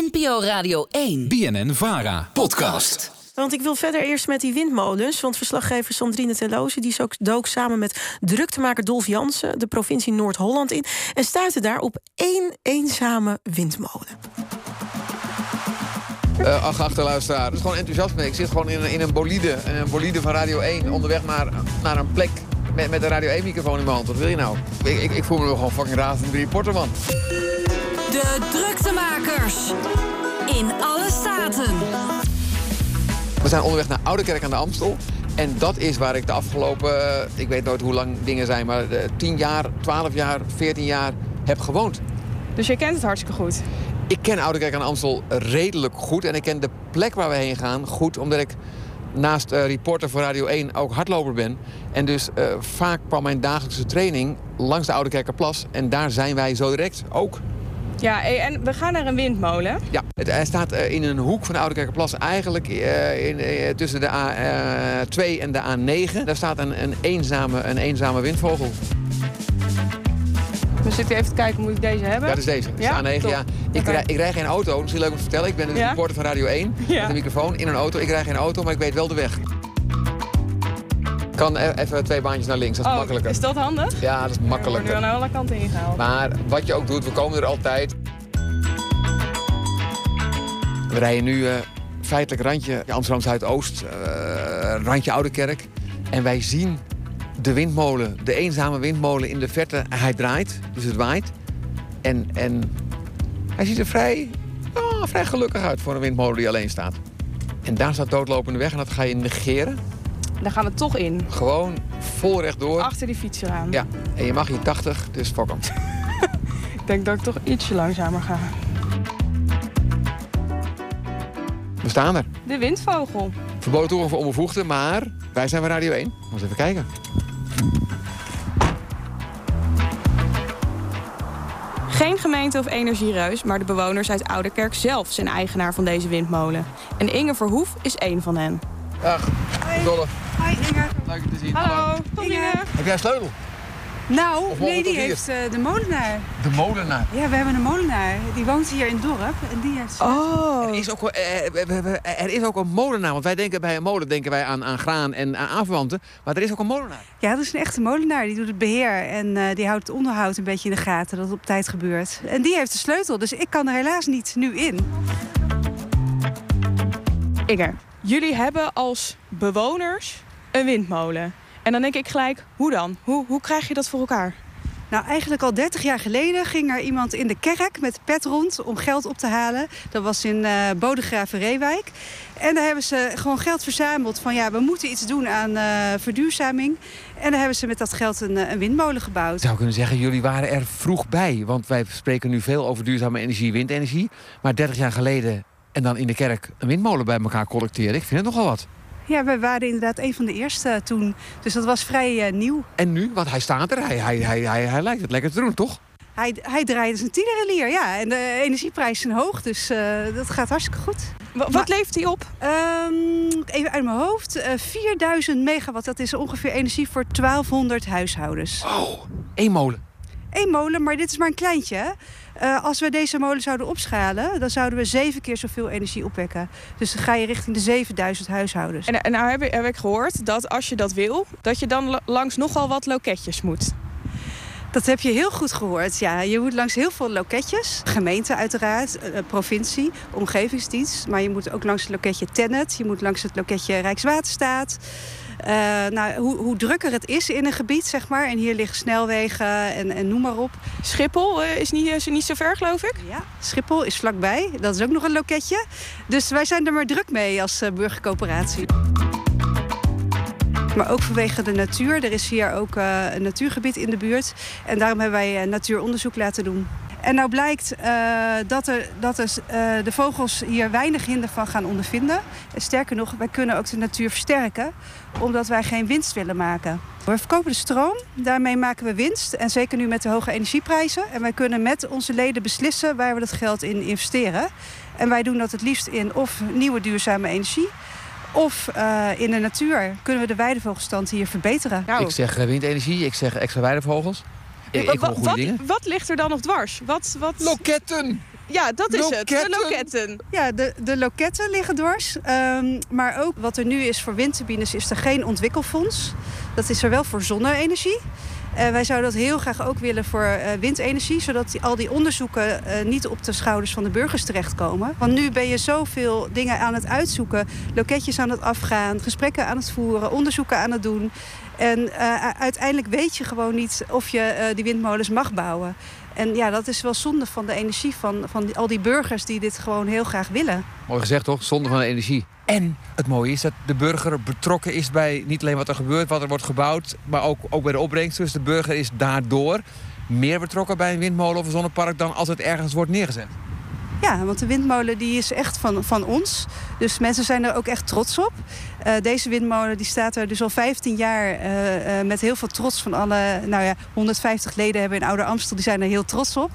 NPO Radio 1. BNN Vara. Podcast. Want ik wil verder eerst met die windmolens. Want verslaggever Sandrine Teloze die ook dook samen met druktemaker Dolf Jansen de provincie Noord-Holland in. En stuitte daar op één eenzame windmolen. Uh, ach, achterluisteraar. Het is gewoon enthousiasme. Ik zit gewoon in, in een bolide, een bolide van Radio 1, onderweg naar, naar een plek met, met een Radio 1-microfoon in mijn hand. Wat wil je nou? Ik, ik, ik voel me gewoon fucking razend reporter, man. De druktemakers. In alle staten. We zijn onderweg naar Oudekerk aan de Amstel. En dat is waar ik de afgelopen, eh, ik weet nooit hoe lang dingen zijn... maar 10 jaar, 12 jaar, 14 jaar heb gewoond. Dus je kent het hartstikke goed? Ik ken Oudekerk aan de Amstel redelijk goed. En ik ken de plek waar we heen gaan goed, omdat ik naast uh, reporter voor Radio 1 ook hardloper ben. En dus uh, vaak kwam mijn dagelijkse training langs de Oudekerkerplas. En daar zijn wij zo direct ook. Ja, en we gaan naar een windmolen. Ja, het, hij staat uh, in een hoek van de Oudekerkerplas. Eigenlijk in, tussen de A2 en de A9. Daar staat een, een, eenzame, een eenzame windvogel. We zitten even te kijken, moet ik deze hebben? Ja, dat is deze. Dat is Ja? A9, Top. ja. Ik, rij, ik rij geen auto, misschien leuk om te vertellen. Ik ben een Ja? reporter van Radio 1 Ja. met een microfoon in een auto. Ik rij geen auto, maar ik weet wel de weg. Kan e- even twee baantjes naar links, dat is Oh, makkelijker. is dat handig? Ja, dat is We worden makkelijker. aan alle kanten ingehaald. Maar wat je ook doet, we komen er altijd. We rijden nu eh, feitelijk randje Amsterdam Zuidoost, eh randje Oudekerk. En wij zien de windmolen, de eenzame windmolen in de verte. Hij draait, dus het waait. En, en hij ziet er vrij, ah, vrij gelukkig uit voor een windmolen die alleen staat. En daar staat doodlopende weg en dat ga je negeren. Daar gaan we toch in. Gewoon vol rechtdoor. Achter die fietser aan. Ja, en je mag hier 80, dus fuck. Ik denk dat ik toch ietsje langzamer ga. We staan er. De windvogel. Verboden toegang voor onbevoegden, maar wij zijn bij Radio 1. Moet eens even kijken. Geen gemeente of energiereus, maar de bewoners uit Ouderkerk zelf zijn eigenaar van deze windmolen. En Inge Verhoef is één van hen. Dag, Dolle. Hoi Inge. Leuk je te zien. Hallo, Inge. binnen. Heb jij een sleutel? Nou, nee, die heeft eh, de molenaar. De molenaar. Ja, we hebben een molenaar. Die woont hier in het dorp. En die heeft... Oh. Er is, ook, eh, er is ook een molenaar. Want wij denken bij een molen denken wij aan, aan graan en aan aanverwanten. Maar er is ook een molenaar. Ja, dat is een echte molenaar. Die doet het beheer. En eh, die houdt het onderhoud een beetje in de gaten. Dat het op tijd gebeurt. En die heeft de sleutel. Dus ik kan er helaas niet nu in. Inge, jullie hebben als bewoners een windmolen. En dan denk ik gelijk, hoe dan? Hoe, hoe krijg je dat voor elkaar? Nou, eigenlijk al 30 jaar geleden ging er iemand in de kerk met pet rond om geld op te halen. Dat was in eh Bodegraven Reewijk. En daar hebben ze gewoon geld verzameld van ja, we moeten iets doen aan eh, verduurzaming. En daar hebben ze met dat geld een, eh, een windmolen gebouwd. Ik zou kunnen zeggen, jullie waren er vroeg bij. Want wij spreken nu veel over duurzame energie, windenergie. Maar 30 jaar geleden en dan in de kerk een windmolen bij elkaar collecteren. Ik vind het nogal wat. Ja, we waren inderdaad een van de eerste toen. Dus dat was vrij eh, nieuw. En nu, want hij staat er. Hij, hij, hij, hij, hij lijkt het lekker te doen, toch? Hij, hij draait als een tienerelier, ja. En de energieprijzen zijn hoog, dus eh, dat gaat hartstikke goed. Wa- wat Maar- levert die op? Ehm, even uit mijn hoofd. eh 4000 megawatt, dat is ongeveer energie voor 1200 huishoudens. Oh, één molen. Eén molen, maar dit is maar een kleintje. Eh, als we deze molen zouden opschalen, dan zouden we zeven keer zoveel energie opwekken. Dus dan ga je richting de 7000 huishoudens. En, en nou heb ik, heb ik gehoord dat als je dat wil, dat je dan la- langs nogal wat loketjes moet. Dat heb je heel goed gehoord. Ja, je moet langs heel veel loketjes. Gemeente uiteraard, eh, provincie, omgevingsdienst. Maar je moet ook langs het loketje Tennet. Je moet langs het loketje Rijkswaterstaat. Eh, nou, hoe, hoe drukker het is in een gebied, zeg maar. En hier liggen snelwegen en, en noem maar op. Schiphol eh, is, niet, is niet zo ver, geloof ik. Ja, Schiphol is vlakbij. Dat is ook nog een loketje. Dus wij zijn er maar druk mee als burgercoöperatie. Maar ook vanwege de natuur. Er is hier ook eh, een natuurgebied in de buurt. En daarom hebben wij eh, natuuronderzoek laten doen. En nou blijkt eh, dat, er, dat er, de vogels hier weinig hinder van gaan ondervinden. En sterker nog, wij kunnen ook de natuur versterken. Omdat wij geen winst willen maken. We verkopen de stroom, daarmee maken we winst. En zeker nu met de hoge energieprijzen. En wij kunnen met onze leden beslissen waar we dat geld in investeren. En wij doen dat het liefst in of nieuwe duurzame energie... of eh, in de natuur kunnen we de weidevogelstand hier verbeteren. Nou, Ik zeg eh, windenergie, ik zeg extra weidevogels. Ik, ik wa- hoor wa- goede wat, dingen. wat ligt er dan nog dwars? Wat, wat... Loketten! Ja, dat is het. De Loketten. loketten. Ja, de, de loketten liggen dwars. Ehm, maar ook wat er nu is voor windturbines is er geen ontwikkelfonds. Dat is er wel voor zonne-energie. Eh, wij zouden dat heel graag ook willen voor eh, windenergie... zodat die, al die onderzoeken eh, niet op de schouders van de burgers terechtkomen. Want nu ben je zoveel dingen aan het uitzoeken. Loketjes aan het afgaan, gesprekken aan het voeren, onderzoeken aan het doen. En uiteindelijk weet je gewoon niet of je die windmolens mag bouwen. En ja, dat is wel zonde van de energie van, van die- al die burgers die dit gewoon heel graag willen. Mooi gezegd toch? Zonde van de energie. En het mooie is dat de burger betrokken is bij niet alleen wat er gebeurt, wat er wordt gebouwd, maar ook, ook bij de opbrengst. Dus de burger is daardoor meer betrokken bij een windmolen of een zonnepark dan als het ergens wordt neergezet. Ja, want de windmolen die is echt van, van ons. Dus mensen zijn er ook echt trots op. Eh, deze windmolen die staat er dus al 15 jaar eh, eh, met heel veel trots van alle... Nou ja, 150 leden hebben in Ouder Amstel, die zijn er heel trots op.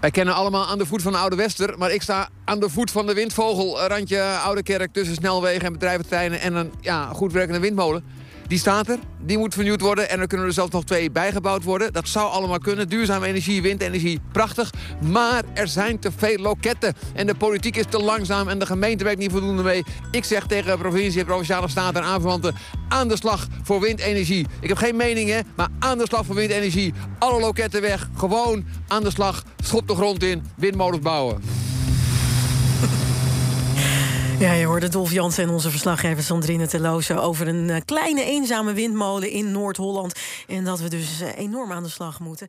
Wij kennen allemaal aan de voet van de Oude Wester, maar ik sta aan de voet van de windvogel. Randje Oude Kerk tussen snelwegen en bedrijventerreinen en een ja, goed werkende windmolen. Die staat er, die moet vernieuwd worden en er kunnen er zelfs nog twee bijgebouwd worden. Dat zou allemaal kunnen. Duurzame energie, windenergie, prachtig. Maar er zijn te veel loketten en de politiek is te langzaam en de gemeente werkt niet voldoende mee. Ik zeg tegen provincie provinciale staten en aanverwanten aan de slag voor windenergie. Ik heb geen mening hè, maar aan de slag voor windenergie. Alle loketten weg, gewoon aan de slag. Schop de grond in, windmolens bouwen. Ja, je hoorde Dolf Jansen en onze verslaggever Sandrine Teloze... over een eh, kleine eenzame windmolen in Noord-Holland. En dat we dus eh, enorm aan de slag moeten.